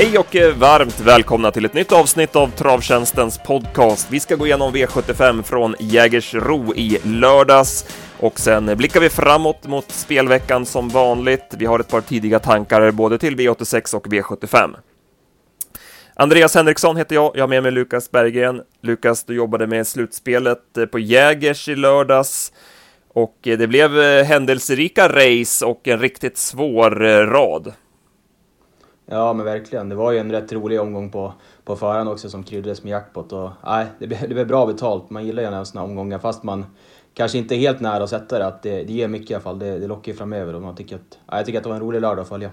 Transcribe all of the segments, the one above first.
Hej och eh, varmt välkomna till ett nytt avsnitt av Travtjänstens podcast. Vi ska gå igenom V75 från Jägersro i lördags och sen blickar vi framåt mot spelveckan som vanligt. Vi har ett par tidiga tankar både till V86 och V75. Andreas Henriksson heter jag, jag har med mig Lukas Berggren. Lukas, du jobbade med slutspelet eh, på Jägers i lördags och eh, det blev händelserika race och en riktigt svår rad. Ja, men verkligen. Det var ju en rätt rolig omgång på, på förhand också som kryddades med jackpot. Och, nej, det, blev, det blev bra betalt. Man gillar ju sådana omgångar fast man kanske inte är helt nära att sätta det. Att det, det ger mycket i alla fall. Det, det lockar ju framöver och man tycker att, nej, jag tycker att det var en rolig lördag att följa.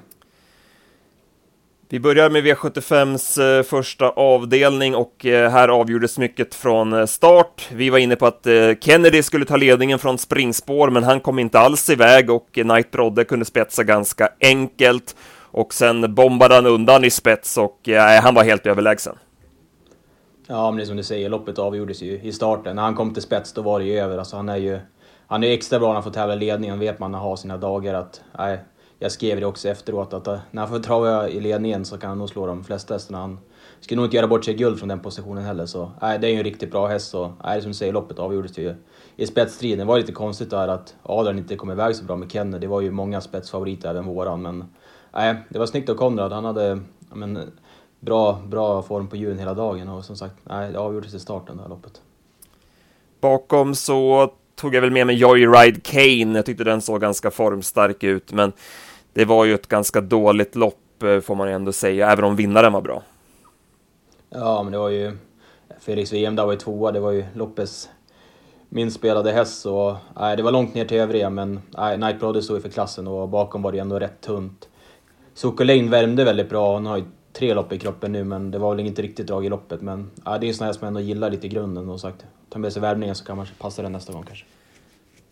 Vi börjar med V75s eh, första avdelning och eh, här avgjordes mycket från eh, start. Vi var inne på att Kennedy skulle ta ledningen från springspår, men han kom inte alls iväg och Knight Brodde kunde spetsa ganska enkelt och sen bombade han undan i spets och eh, ja, han var helt överlägsen. Ja, men det är som du säger, loppet avgjordes ju i starten. När han kom till spets, då var det ju över. Alltså, han är ju han är extra bra när han får tävla i ledningen, vet man, när han har sina dagar att... Nej, jag skrev det också efteråt, att eh, när han får trava i ledningen så kan han nog slå de flesta hästarna. Han skulle nog inte göra bort sig guld från den positionen heller, så nej, det är ju en riktigt bra häst. Så, nej, som du säger, loppet avgjordes ju i spetsstriden. Det var lite konstigt där att Adrian inte kom iväg så bra med Kenny. Det var ju många spetsfavoriter, även våran, men nej, det var snyggt av Konrad. Han hade men, bra, bra form på hjulen hela dagen och som sagt, nej, det avgjordes i starten det här loppet. Bakom så tog jag väl med mig Joyride Kane. Jag tyckte den såg ganska formstark ut, men det var ju ett ganska dåligt lopp eh, får man ju ändå säga, även om vinnaren var bra. Ja, men det var ju Felix VM där var ju tvåa. Det var ju Loppes minst spelade häst. Så, nej, det var långt ner till övriga, men nej, Night Brother stod ju för klassen och bakom var det ändå rätt tunt. Sokolin värmde väldigt bra. Han har ju tre lopp i kroppen nu, men det var väl inget riktigt drag i loppet. Men ja, det är en sån här som jag ändå gillar lite i grunden. Och sagt, ta med sig värmningen så kan man passa den nästa gång kanske.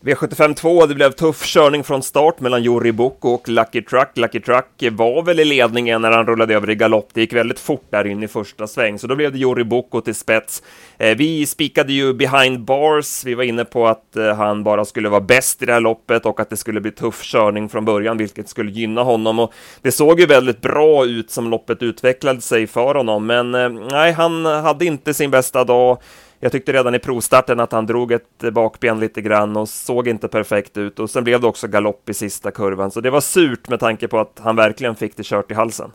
V75 2, det blev tuff körning från start mellan Jori Boko och Lucky Truck. Lucky Truck var väl i ledningen när han rullade över i galopp. Det gick väldigt fort där in i första sväng, så då blev det Jori Boko till spets. Eh, vi spikade ju behind bars. Vi var inne på att eh, han bara skulle vara bäst i det här loppet och att det skulle bli tuff körning från början, vilket skulle gynna honom. Och det såg ju väldigt bra ut som loppet utvecklade sig för honom, men eh, nej, han hade inte sin bästa dag. Jag tyckte redan i provstarten att han drog ett bakben lite grann och såg inte perfekt ut. Och sen blev det också galopp i sista kurvan, så det var surt med tanke på att han verkligen fick det kört i halsen.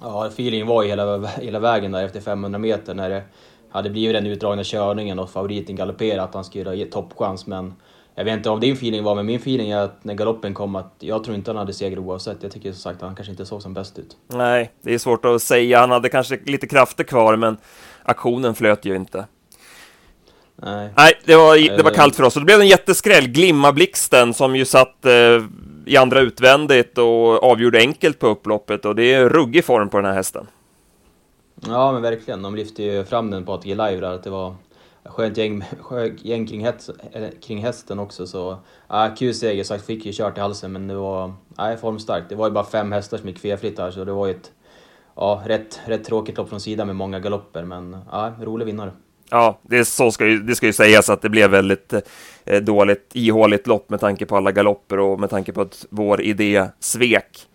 Ja, feelingen var ju hela, hela vägen där efter 500 meter när det hade blivit den utdragna körningen och favoriten galopperade att han skulle ge toppchans, men jag vet inte om din feeling var, men min feeling är att när galoppen kom att jag tror inte han hade seger oavsett. Jag tycker som sagt att han kanske inte såg som bäst ut. Nej, det är svårt att säga. Han hade kanske lite krafter kvar, men aktionen flöt ju inte. Nej, Nej det, var, det var kallt för oss. Och det blev en jätteskräll. Glimma-blixten som ju satt eh, i andra utvändigt och avgjorde enkelt på upploppet. Och det är ruggig form på den här hästen. Ja, men verkligen. De lyfte ju fram den på ATG Live där, att det var skönt gäng, gäng kring, häst, kring hästen också. Så ja, kul seger, sagt fick ju kört i halsen, men det var ja, formstarkt. Det var ju bara fem hästar som gick felfritt här, så det var ju ett ja, rätt, rätt tråkigt lopp från sidan med många galopper, men ja, rolig vinnare. Ja, det, så ska ju, det ska ju sägas att det blev väldigt eh, dåligt, ihåligt lopp med tanke på alla galopper och med tanke på att vår idé svek.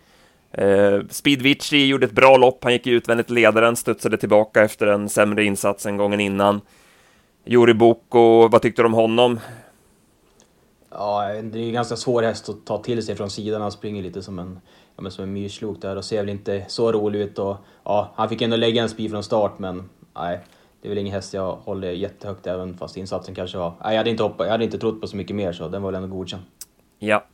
Eh, Speedvici gjorde ett bra lopp, han gick utvändigt ledaren, studsade tillbaka efter en sämre insats en gången innan. Jori Boko, vad tyckte du om honom? Ja, det är en ganska svår häst att ta till sig från sidan. Han springer lite som en, ja, men som en myrslok där och ser väl inte så rolig ut. Och, ja, han fick ändå lägga en speed från start, men nej, det är väl ingen häst jag håller jättehögt även fast insatsen kanske var... Nej, jag hade inte, hoppat, jag hade inte trott på så mycket mer, så den var väl ändå godkänd. Ja,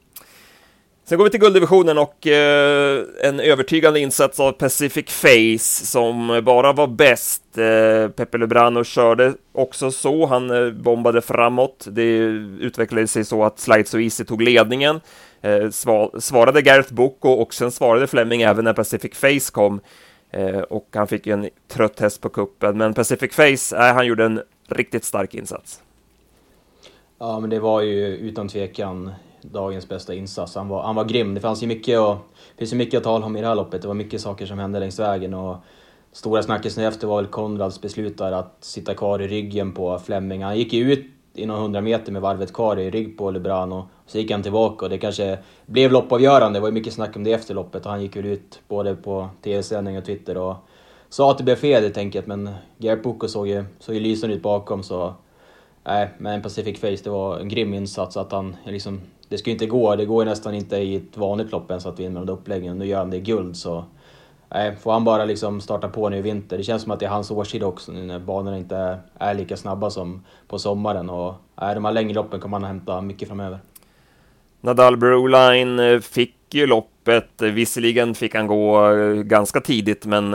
Sen går vi till gulddivisionen och eh, en övertygande insats av Pacific Face som bara var bäst. Eh, Pepe Lebrano körde också så, han eh, bombade framåt. Det utvecklade sig så att Slide So Easy tog ledningen. Eh, svarade Gareth Boko och sen svarade Fleming även när Pacific Face kom. Eh, och han fick en trött häst på kuppen, men Pacific Face, eh, han gjorde en riktigt stark insats. Ja, men det var ju utan tvekan dagens bästa insats. Han var, han var grym. Det fanns ju mycket, och, finns ju mycket att tala om i det här loppet. Det var mycket saker som hände längs vägen. Och stora snackisen efter var väl Konrads beslut där att sitta kvar i ryggen på Fleming. Han gick ju ut i några hundra meter med varvet kvar i rygg på Lebrano. så gick han tillbaka och det kanske blev loppavgörande. Det var ju mycket snack om det efter loppet och han gick väl ut både på tv-sändning och Twitter och sa att det blev fel helt enkelt. Men Gert såg ju, såg ju lysande ut bakom så nej, men Pacific Face det var en grym insats. Att han liksom, det ska ju inte gå, det går ju nästan inte i ett vanligt lopp ens att vinna med de uppläggen. Nu gör han det i guld så Nej, får han bara liksom starta på nu i vinter. Det känns som att det är hans årstid också nu när banorna inte är, lika snabba som på sommaren. Och är de här längre loppen kommer han hämta mycket framöver. Nadal Broline eh, fick ju loppet, eh, visserligen fick han gå eh, ganska tidigt, men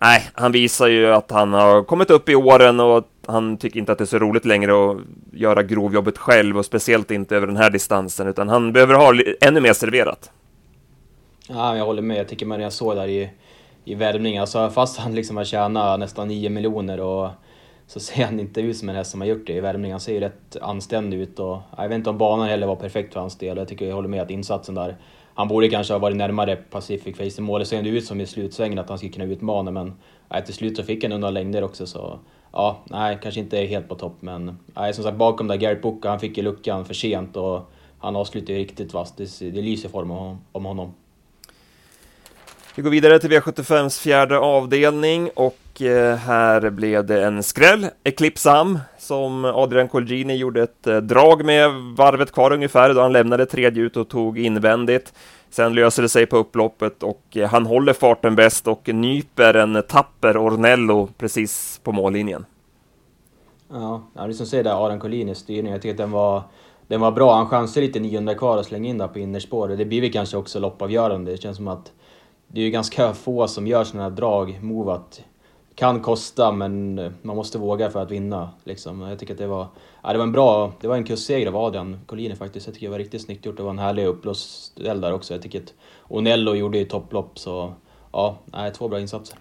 nej, han visar ju att han har kommit upp i åren och han tycker inte att det är så roligt längre att göra grovjobbet själv och speciellt inte över den här distansen, utan han behöver ha ännu mer serverat. Ja, jag håller med. Jag tycker man jag såg där i i värmningen. Alltså fast han liksom har tjänat nästan 9 miljoner och så ser han inte ut som en häst som har gjort det i värmningen. Han ser ju rätt anständig ut och jag vet inte om banan heller var perfekt för hans del. Jag tycker jag håller med att insatsen där, han borde kanske ha varit närmare Pacific Face i mål. Det såg ändå ut som i slutsvängen att han skulle kunna utmana men nej, till slut så fick han undan längder också så ja, nej, kanske inte helt på topp men nej, som sagt bakom där Garrett Booker, han fick ju luckan för sent och han avslutade ju riktigt vasst. Det, det lyser form om honom. Vi går vidare till V75s fjärde avdelning och eh, här blev det en skräll. Eclipsam som Adrian Colgjini gjorde ett eh, drag med varvet kvar ungefär då han lämnade tredje ut och tog invändigt. Sen löser det sig på upploppet och eh, han håller farten bäst och nyper en tapper Ornello precis på mållinjen. Ja, det som säger där, Adrian Collinis styrning, jag tycker att den var den var bra. Han chansade lite 900 kvar och slängde in där på innerspår. Det blir väl kanske också loppavgörande. Det känns som att det är ju ganska få som gör sådana här drag, move att kan kosta men eh, man måste våga för att vinna. Liksom. Jag tycker att det var, ja, det var en bra, det var en kustseger av Adrian Collini faktiskt. Jag tycker det var riktigt snyggt gjort. Det var en härlig uppblåsduell där också. Jag tycker att Onello gjorde ju topplopp så ja, nej, två bra insatser.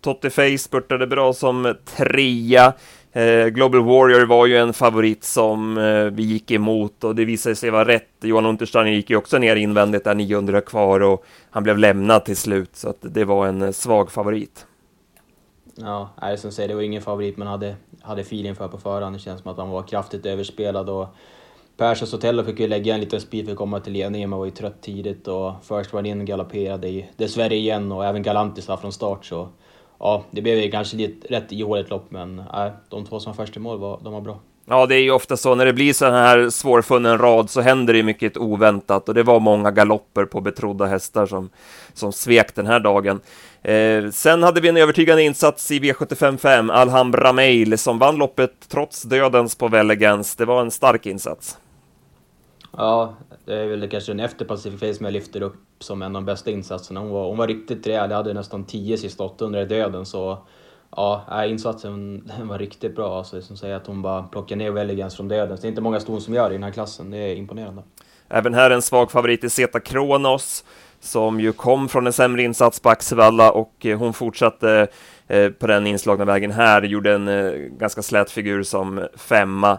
Totti Face spurtade bra som trea. Eh, Global Warrior var ju en favorit som eh, vi gick emot och det visade sig vara rätt. Johan Untersteiner gick ju också ner invändigt där 900 kvar och han blev lämnad till slut så att det var en eh, svag favorit. Ja, nej, som säger, det var ingen favorit man hade, hade feeling för på förhand. Det känns som att han var kraftigt överspelad och Persson Sotello fick ju lägga en liten speed för att komma till ledningen, men var ju trött tidigt och först var in galopperade dessvärre igen och även Galantis var från start så ja, det blev ju kanske lite rätt ihåligt lopp, men äh, de två som var först i mål var, de var bra. Ja, det är ju ofta så när det blir så här svårfunnen rad så händer det mycket oväntat och det var många galopper på betrodda hästar som, som svek den här dagen. Eh, sen hade vi en övertygande insats i V755, Alhambra Mail, som vann loppet trots dödens på Vellegans. Det var en stark insats. Ja, det är väl kanske den efter Pacific Face som jag lyfter upp som en av de bästa insatserna. Hon var, hon var riktigt rejäl, jag hade nästan 10 sista 800 i döden så ja, insatsen den var riktigt bra. Alltså, som säger att hon bara plockar ner Welligans från döden. Det är inte många ston som gör det i den här klassen, det är imponerande. Även här en svag favorit i Zeta Kronos som ju kom från en sämre insats på Axevalla och eh, hon fortsatte eh, på den inslagna vägen här, gjorde en eh, ganska slät figur som femma.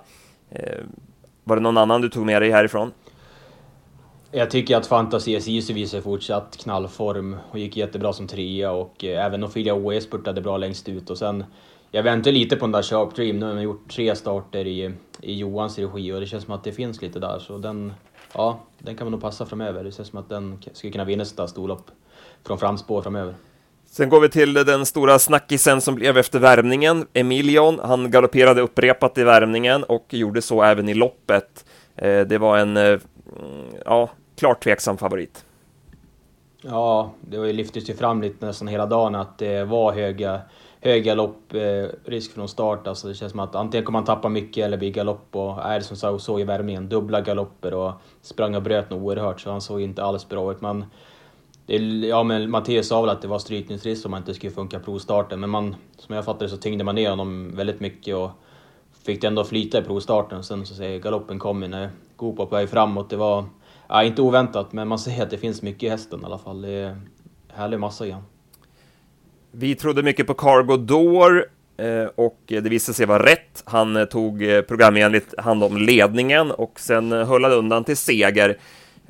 Var det någon annan du tog med dig härifrån? Jag tycker att Fantasy SJC visar fortsatt knallform och gick jättebra som trea och eh, även Ophelia OE spurtade bra längst ut och sen jag väntar lite på den där Sharp Dream. Nu har man gjort tre starter i, i Johans regi och det känns som att det finns lite där så den, ja, den kan man nog passa framöver. Det känns som att den skulle kunna vinna sitt storlopp från framspår framöver. Sen går vi till den stora snackisen som blev efter värmningen. Emilion, han galopperade upprepat i värmningen och gjorde så även i loppet. Eh, det var en, eh, mm, ja, klart tveksam favorit. Ja, det lyftes ju fram lite nästan hela dagen att det var höga, höga lopp, eh, från start. Alltså det känns som att antingen kommer man tappa mycket eller bli galopp och är det som så, så i värmningen, dubbla galopper och sprang och bröt nog oerhört så han såg inte alls bra ut. Men det, ja, men Mattias sa väl att det var strykningsrisk om man inte skulle funka provstarten, men man, som jag fattade så tyngde man ner honom väldigt mycket och fick det ändå flyta i provstarten. Sen så säger galoppen kom ju när Goop på väg framåt. Det var ja, inte oväntat, men man ser att det finns mycket i hästen i alla fall. Det är härlig massa igen. Vi trodde mycket på Cargo Door eh, och det visade sig vara rätt. Han eh, tog eh, programenligt hand om ledningen och sen höll han undan till seger.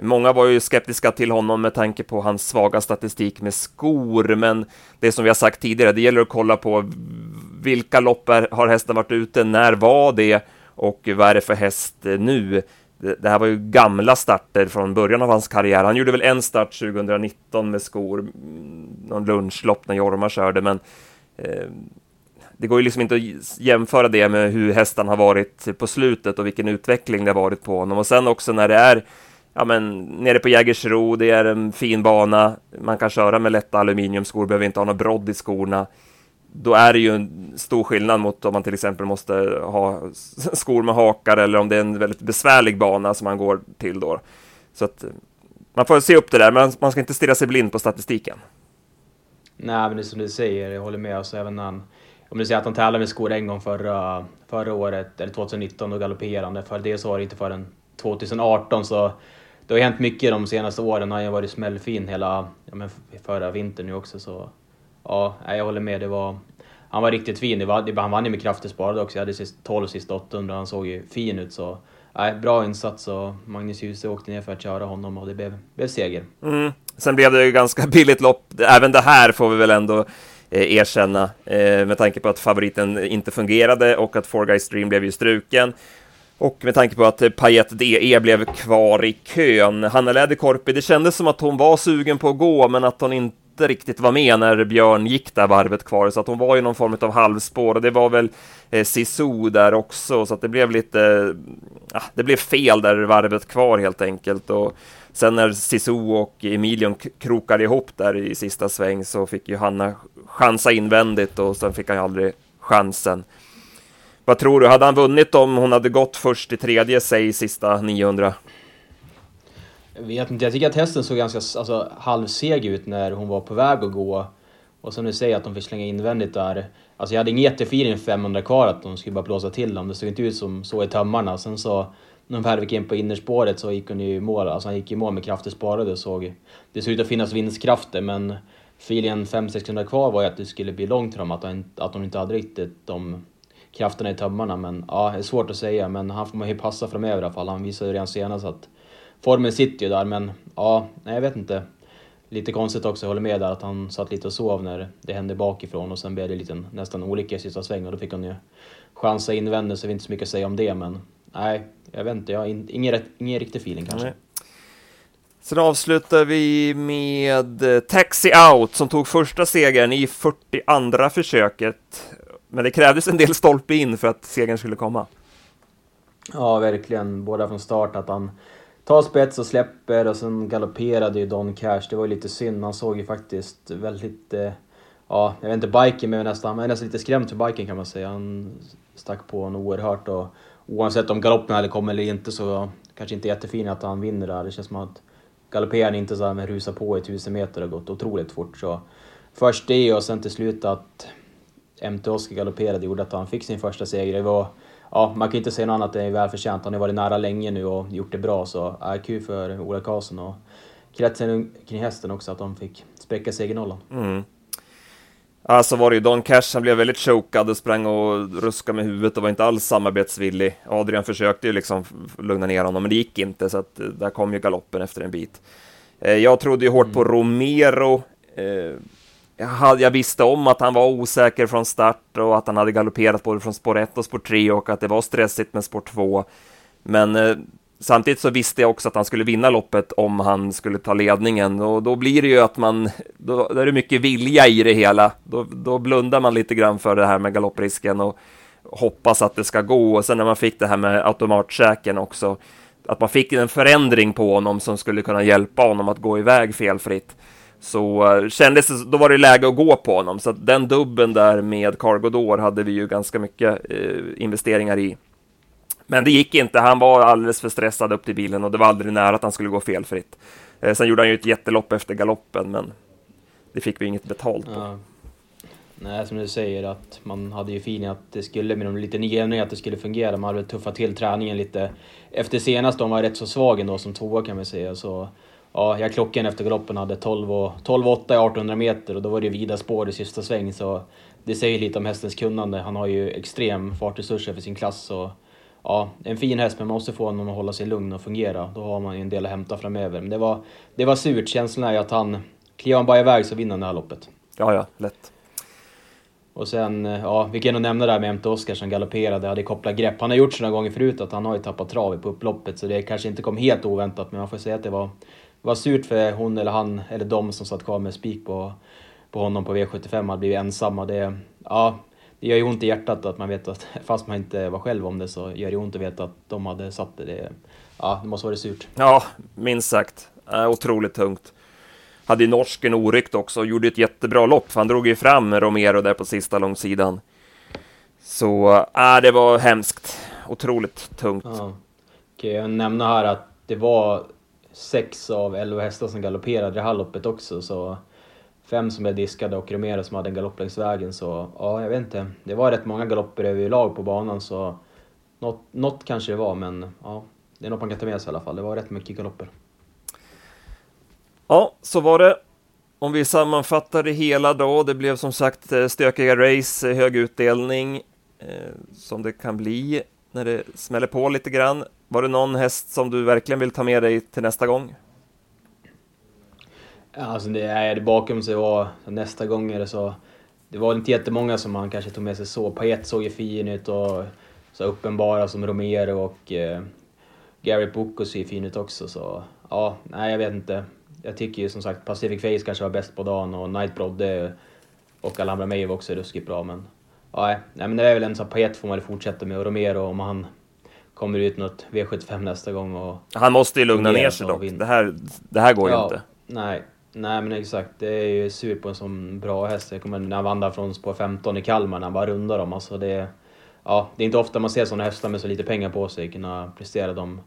Många var ju skeptiska till honom med tanke på hans svaga statistik med skor, men det som vi har sagt tidigare, det gäller att kolla på vilka lopp har hästen varit ute, när var det och vad är det för häst nu? det, här var ju gamla starter från början av hans karriär. Han gjorde väl en start 2019 med skor, mm, någon lunchlopp när Jorma körde, men eh, det går ju liksom inte att jämföra det med hur hästen har varit på slutet och vilken utveckling det har varit på honom. Och sen också när det är ja, men, nere på Jägersro, det är en fin bana, man kan köra med lätta aluminiumskor, behöver inte ha något brodd i skorna. Då är det ju en stor skillnad mot om man till exempel måste ha skor med hakar eller om det är en väldigt besvärlig bana som man går till då. Så att man får se upp det där, men man ska inte stirra sig blind på statistiken. Nej, men det är som du säger, jag håller med. Alltså, även när han, om du säger att han tävlade med skor en gång förra, förra året, eller 2019, och galopperande. För det så var det inte förrän 2018, så det har hänt mycket de senaste åren. Han har varit smällfin hela ja, men förra vintern nu också. Så ja, jag håller med. Det var, han var riktigt fin. Det var, han vann ju med krafter sparade också. Jag hade sist 12 sista 800. Han såg ju fin ut. Så nej, bra insats och Magnus Djuse åkte ner för att köra honom och det blev, blev seger. Mm. Sen blev det ju ganska billigt lopp. Även det här får vi väl ändå eh, erkänna eh, med tanke på att favoriten inte fungerade och att Four Guys Dream blev ju struken. Och med tanke på att eh, Payet DE blev kvar i kön. Hanna Läderkorpi, det kändes som att hon var sugen på att gå, men att hon inte riktigt var med när Björn gick där varvet kvar, så att hon var i någon form av halvspår och det var väl eh, Sisu där också, så att det blev lite, eh, ah, det blev fel där varvet kvar helt enkelt. Och sen när Sisu och Emilion krokade ihop där i sista sväng så fick ju Hanna chansa invändigt och sen fick han ju aldrig chansen. Vad tror du, hade han vunnit om hon hade gått först i tredje, säg sista 900? Jag vet inte, jag tycker att hästen såg ganska alltså, halvseg ut när hon var på väg att gå. Och som du säger att de fick slänga invändigt där. Alltså jag hade ingen jättefeeling 500 kvar att de skulle bara blåsa till dem. Det såg inte ut som så i tömmarna. Sen så när de väl gick in på innerspåret så gick hon ju i mål. Alltså han gick i mål med krafter sparade och såg... Det såg ut att finnas vinstkrafter men feelingen 500-600 kvar var ju att det skulle bli långt för dem. Att, att de inte hade riktigt de krafterna i tömmarna. Men ja, det är svårt att säga. Men han får man ju passa framöver i alla fall. Han visade ju redan senast att formen sitter ju där. Men ja, nej, jag vet inte. Lite konstigt också, jag håller med där att han satt lite och sov när det hände bakifrån och sen blev det lite nästan olika i sista svängen och då fick han ju chansa invändigt så det är inte så mycket att säga om det men nej, jag vet inte, jag har ingen, ingen riktig feeling kanske. Nej. Sen avslutar vi med Taxi Out som tog första segern i 42 försöket. Men det krävdes en del stolpe in för att segern skulle komma. Ja, verkligen. Båda från start att han tar spets och släpper och sen galopperade ju Don Cash. Det var ju lite synd. Man såg ju faktiskt väldigt... Eh, ja, jag vet inte, biken men nästan, man är nästan lite skrämd för biken kan man säga. Han stack på honom oerhört och oavsett om galoppen hade kommit eller inte så kanske inte jättefin att han vinner där. Det känns som att galopperade inte så här med rusa på i tusen meter och gått otroligt fort. Så först det och sen till slut att MT Oskar galopperade gjorde att han fick sin första seger. Det var, ja, man kan inte säga något annat än välförtjänt. Han har varit nära länge nu och gjort det bra, så ja, kul för Ola Karlsson och kretsen kring hästen också, att de fick spräcka segernollan. Mm. Ja, så var det ju Don Cash, han blev väldigt chokad och sprang och ruskade med huvudet och var inte alls samarbetsvillig. Adrian försökte ju liksom lugna ner honom, men det gick inte, så att eh, där kom ju galoppen efter en bit. Eh, jag trodde ju hårt mm. på Romero. Jag, jag visste om att han var osäker från start och att han hade galopperat både från spår 1 och spår 3 och att det var stressigt med spår 2. Men eh, samtidigt så visste jag också att han skulle vinna loppet om han skulle ta ledningen och då blir det ju att man, då, då är det mycket vilja i det hela. Då, då blundar man lite grann för det här med galopprisken och hoppas att det ska gå och sen när man fick det här med automatsäken också, att man fick en förändring på honom som skulle kunna hjälpa honom att gå iväg felfritt så eh, kändes det, då var det läge att gå på honom. Så att den dubben där med Cargodor hade vi ju ganska mycket eh, investeringar i. Men det gick inte, han var alldeles för stressad upp till bilen och det var aldrig nära att han skulle gå felfritt. Eh, sen gjorde han ju ett jättelopp efter galoppen, men det fick vi inget betalt på. Ja. Nej, som du säger att man hade ju fin att det skulle med de lite nya att det skulle fungera. Man hade tuffat till träningen lite. Efter senast, de var rätt så svag ändå som tvåa kan man säga, så ja, jag klockade efter galoppen hade 12 och, 12 8 i 1800 meter och då var det vida spår i sista sväng så det säger lite om hästens kunnande. Han har ju extrem fartresurser för sin klass så ja, en fin häst men man måste få honom att hålla sig lugn och fungera. Då har man ju en del att hämta framöver. Men det var, det var surt. Känslan är att han, kliver han bara iväg så vinner han det här loppet. Ja, ja, lätt. Och sen, ja, vi kan nog nämna det här med Emte Oskar som galopperade, hade kopplat grepp. Han har gjort så några gånger förut att han har ju tappat trav på upploppet, så det kanske inte kom helt oväntat, men man får säga att det var, var surt för hon eller han, eller de som satt kvar med spik på, på honom på V75, hade blivit ensamma. Det, ja, det gör ju ont i hjärtat att man vet att, fast man inte var själv om det, så gör det ont att veta att de hade satt det. det ja, det måste varit surt. Ja, minst sagt. Äh, otroligt tungt. Hade ju norsken oryckt också och gjorde ett jättebra lopp, för han drog ju fram Romero där på sista långsidan. Så äh, det var hemskt. Otroligt tungt. Ja. Kan jag nämna här att det var sex av elva hästar som galopperade det här loppet också, så fem som blev diskade och Romero som hade en galopp längs vägen. Så ja, jag vet inte. Det var rätt många galopper överlag på banan, så något, något kanske det var, men ja, det är något man kan ta med sig i alla fall. Det var rätt mycket galopper. Ja, så var det. Om vi sammanfattar det hela då, det blev som sagt eh, stökiga race, eh, hög utdelning, eh, som det kan bli när det smäller på lite grann. Var det någon häst som du verkligen vill ta med dig till nästa gång? Alltså det är bakom sig var nästa gång är det så. Det var inte jättemånga som man kanske tog med sig så. Payet såg ju fin ut och så uppenbara som Romero och eh, Gary Boko ser fin ut också så ja, nej jag vet inte jag tycker ju som sagt Pacific Face kanske var bäst på dagen och Night Brodde och Alhambra May var också ruskigt bra men... Ja, nej, men det är väl en sån paket får man fortsätta med och Romero om han kommer ut något V75 nästa gång och... Han måste ju lugna ner sig dock. Det här, det här går ja, ju inte. Nej, nej men exakt. Det är ju sur på en sån bra häst. Jag kommer när han vandrade från spår 15 i Kalmar när han bara rundar dem. Alltså det... Ja, det är inte ofta man ser såna hästar med så lite pengar på sig kunna prestera dem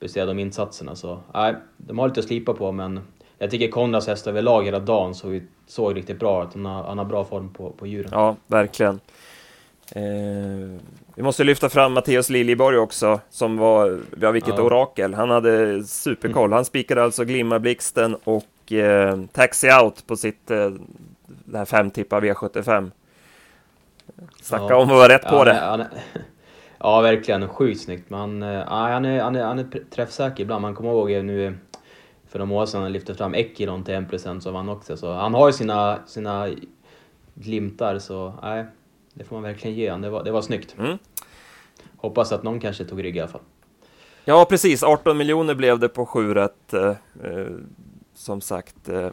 prestera de insatserna. Så nej, de har lite att slipa på men jag tycker Konrads häst överlag hela dagen såg, såg riktigt bra ut. Han har, han har bra form på, på djuren. Ja, verkligen. Eh, vi måste lyfta fram Matteus Liljeborg också, som var, ja vilket ja. orakel. Han hade superkoll. Mm. Han spikade alltså Glimmarblixten och eh, Taxi Out på sitt eh, det här femtippa V75. Snacka ja. om att vara rätt ja, på det. Han, han, Ja, verkligen. Sjukt snyggt. Men uh, han, är, han, är, han är träffsäker ibland. Man kommer ihåg nu för några år sedan han lyfte fram Ekiron till 1% så vann också. Så han har ju sina, sina glimtar, så nej, det får man verkligen ge honom. Det var, det var snyggt. Mm. Hoppas att någon kanske tog rygg i alla fall. Ja, precis. 18 miljoner blev det på 7 rätt, eh, eh, som sagt. Eh,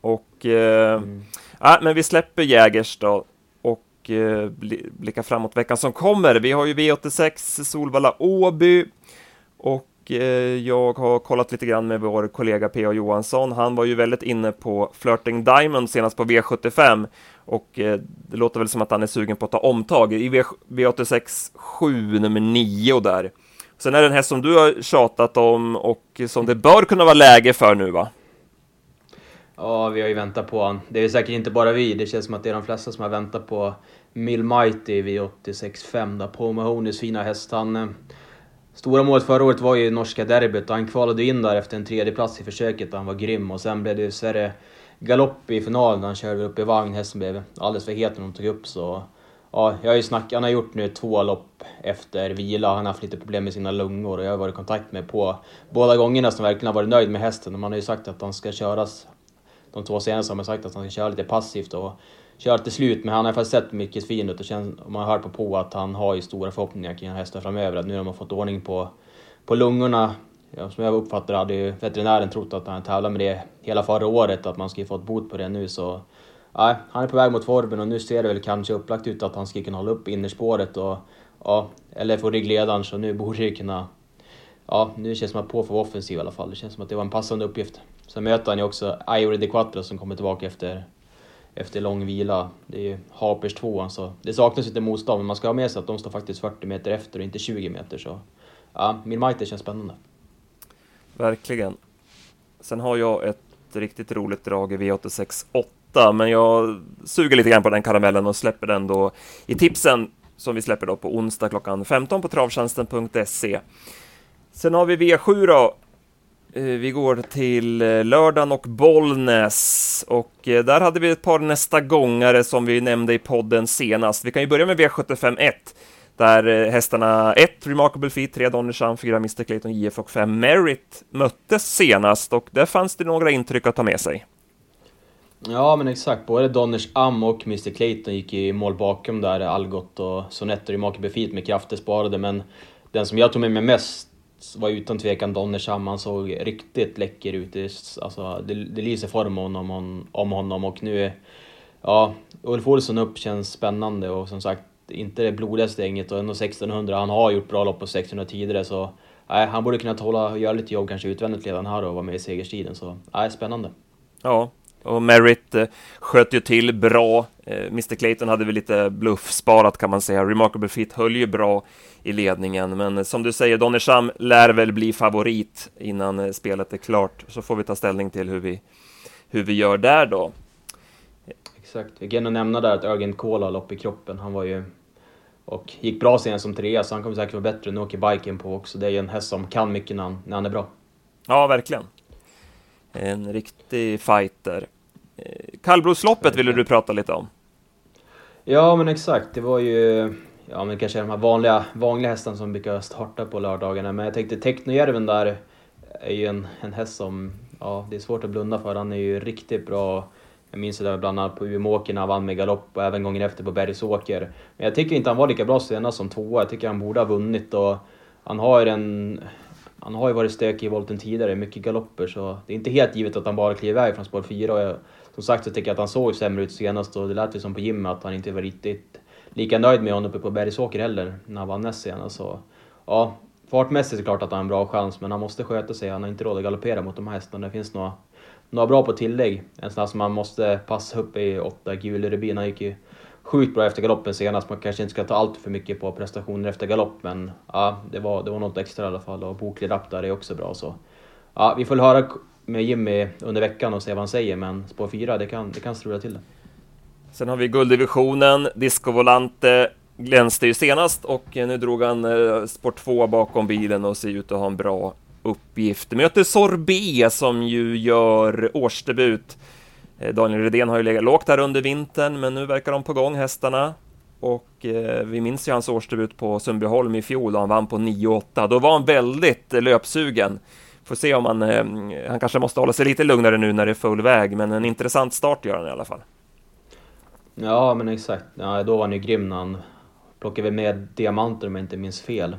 och, eh, mm. äh, men vi släpper Jägers då och eh, blicka framåt veckan som kommer. Vi har ju V86 Solvalla Åby och Eh, jag har kollat lite grann med vår kollega P.A. Johansson. Han var ju väldigt inne på Flirting Diamond senast på V75 och eh, det låter väl som att han är sugen på att ta omtag i V86 7 nummer 9 där. Sen är det en häst som du har tjatat om och som det bör kunna vara läge för nu va? Ja, vi har ju väntat på honom. Det är säkert inte bara vi, det känns som att det är de flesta som har väntat på Milmighty V86.5 där. Paul Mahonys fina häst. Han, eh, stora målet förra året var ju norska derbyt och han kvalade in där efter en tredje plats i försöket. Han var grym och sen blev det ju dessvärre galopp i finalen. när Han körde upp i vagn. Hästen blev alldeles för het när de tog upp så... Ja, jag har ju snackat, han har gjort nu två lopp efter vila. Han har haft lite problem med sina lungor och jag har varit i kontakt med på båda gångerna som verkligen har varit nöjd med hästen. Och man har ju sagt att han ska köras de två senaste har man sagt att han ska köra lite passivt och köra till slut. Men han har faktiskt sett mycket fin ut och känns, man har hört på på att han har ju stora förhoppningar kring hästar framöver. Att nu har man fått ordning på, på lungorna. Ja, som jag uppfattar hade ju veterinären trott att han tävlade med det hela förra året, att man skulle fått bot på det nu så... Ja, han är på väg mot formen och nu ser det väl kanske upplagt ut att han ska kunna hålla upp innerspåret och... Ja, eller få ryggledaren så nu borde det kunna... Ja, nu känns det som att på för offensiv i alla fall. Det känns som att det var en passande uppgift. Sen möter han ju också Ivory de Quattro som kommer tillbaka efter, efter lång vila. Det är ju Harpers 2 så det saknas inte motstånd, men man ska ha med sig att de står faktiskt 40 meter efter och inte 20 meter. Så ja, min Mighty känns spännande. Verkligen. Sen har jag ett riktigt roligt drag i V86 8, men jag suger lite grann på den karamellen och släpper den då i tipsen som vi släpper då på onsdag klockan 15 på travtjänsten.se. Sen har vi V7 då, Eh, vi går till eh, lördagen och Bollnäs och eh, där hade vi ett par nästa gångare som vi nämnde i podden senast. Vi kan ju börja med V75 1 där hästarna 1 Remarkable Feet, 3 Donnershan, 4 Mr Clayton JF och 5 Merit möttes senast och där fanns det några intryck att ta med sig. Ja, men exakt. Både Donners Am och Mr Clayton gick i mål bakom där. Algot och Sonetter i Feet med krafter sparade, men den som jag tog med mig mest var utan tvekan Donnersham Han såg riktigt läcker ut. Alltså, det, det lyser form om, om, om honom och nu... Ja, Ulf Olsson upp känns spännande och som sagt, inte det blodigaste gänget och ändå 1600. Han har gjort bra lopp på 1600 tidigare så nej, han borde kunna hålla och göra lite jobb kanske utvändigt redan här och vara med i segerstriden. Så nej, spännande. Ja, och Merritt eh, sköt ju till bra. Eh, Mr Clayton hade väl lite bluff sparat kan man säga. Remarkable Fit höll ju bra i ledningen, men eh, som du säger, Donnersham lär väl bli favorit innan spelet är klart. Så får vi ta ställning till hur vi, hur vi gör där då. Exakt. Jag kan nämna där att Örgen Kohl har lopp i kroppen. Han var ju och gick bra senast som trea, så han kommer säkert vara bättre. Nu åker biken på också. Det är ju en häst som kan mycket när han, när han är bra. Ja, verkligen. En riktig fighter. Kallblodsloppet ville du prata lite om. Ja, men exakt. Det var ju ja, men kanske de här vanliga, vanliga hästarna som brukar starta på lördagarna. Men jag tänkte Technojärven där är ju en, en häst som ja, det är svårt att blunda för. Han är ju riktigt bra. Jag minns det där bland annat på Umeåker när han vann med galopp och även gången efter på Bergsåker. Men jag tycker inte han var lika bra senast som tvåa. Jag tycker han borde ha vunnit och han har ju den... Han har ju varit stökig i volten tidigare, mycket galopper, så det är inte helt givet att han bara kliver iväg från spår 4. Och jag, som sagt så tycker jag att han såg sämre ut senast och det lät ju som på gymmet att han inte var riktigt lika nöjd med honom uppe på Bergsåker heller, när han vann näst senast. Så, ja, fartmässigt är det klart att han har en bra chans, men han måste sköta sig. Han har inte råd att galoppera mot de här hästarna. Det finns några några bra på tillägg. En sån här som man måste passa upp i åtta. Gule Rubin, han gick ju sjukt bra efter galoppen senast. Man kanske inte ska ta allt för mycket på prestationer efter galopp, men ja, det var, det var något extra i alla fall. Och Boklig Rapp där är också bra. Så ja, vi får höra med Jimmy under veckan och se vad han säger, men spår 4, det kan, det kan strula till det. Sen har vi gulddivisionen, Disco Volante glänste ju senast och nu drog han eh, spår 2 bakom bilen och ser ut att ha en bra uppgift. Möter Sorbet som ju gör årsdebut. Eh, Daniel Redén har ju legat lågt där under vintern, men nu verkar de på gång hästarna. Och eh, vi minns ju hans årsdebut på Sundbyholm i fjol, då han vann på 9-8. Då var han väldigt eh, löpsugen. Får se om han, eh, han kanske måste hålla sig lite lugnare nu när det är full väg, men en intressant start gör han i alla fall. Ja, men exakt. Ja, då var han ju grym när han plockade med diamanter om jag inte minns fel.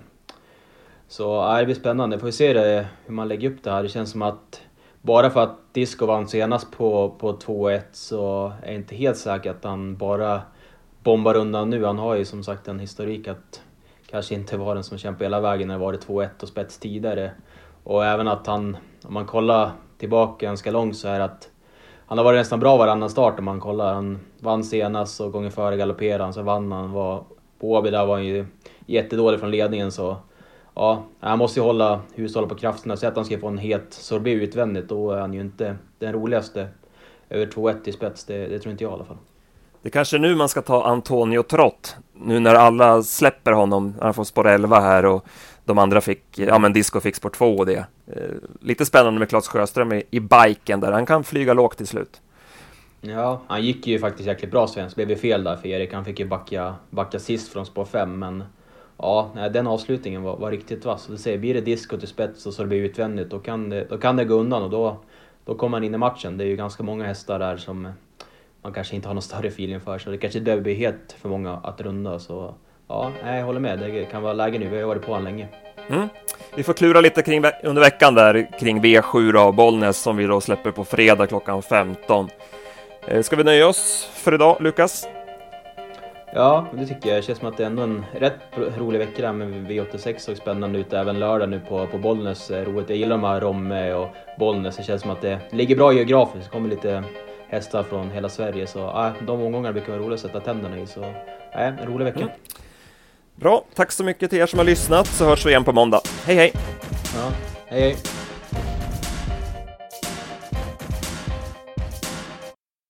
Så ja, det blir spännande. Får vi se det, hur man lägger upp det här. Det känns som att bara för att Disco vann senast på, på 2-1 så är jag inte helt säker att han bara bombar undan nu. Han har ju som sagt en historik att kanske inte vara den som kämpar hela vägen när det varit 2-1 och spets tidigare. Och även att han, om man kollar tillbaka ganska långt så är det att han har varit nästan bra varannan start om man kollar. Han vann senast och gången före galopperade han, så vann han. Var, på Åby där var han ju jättedålig från ledningen så ja, han måste ju hålla hushållet på krafterna. Så att han ska få en het sorbet utvändigt, då är han ju inte den roligaste. Över 2-1 i spets, det, det tror inte jag i alla fall. Det kanske är nu man ska ta Antonio Trott, nu när alla släpper honom, han får spår 11 här och de andra fick, ja men Disco fick spår 2 och det. Eh, lite spännande med Claes Sjöström i, i biken där, han kan flyga lågt till slut. Ja, han gick ju faktiskt jäkligt bra svensk, blev ju fel där för Erik, han fick ju backa, backa sist från spår 5 men Ja, den avslutningen var, var riktigt vass. Du säger, blir det disco till spets och så det blir utvändigt, då kan det, då kan det gå undan och då, då kommer man in i matchen. Det är ju ganska många hästar där som man kanske inte har någon större feeling för, så det kanske inte behöver bli helt för många att runda. Så ja, jag håller med. Det kan vara läge nu. Vi har varit på honom länge. Mm. Vi får klura lite kring, under veckan där kring V7 av Bollnäs som vi då släpper på fredag klockan 15. Eh, ska vi nöja oss för idag, Lukas? Ja, det tycker jag. Det känns som att det är ändå en rätt rolig vecka där med V86 såg spännande ut även lördag nu på, på Bollnäs. Eh, roligt. Jag gillar de här Romme och Bollnäs. Det känns som att det ligger bra geografiskt. Det kommer lite hästar från hela Sverige så äh, de omgångarna brukar vara roliga att sätta tänderna i. Så äh, en rolig vecka. Mm. Bra, tack så mycket till er som har lyssnat så hörs vi igen på måndag. Hej hej! Ja, hej hej!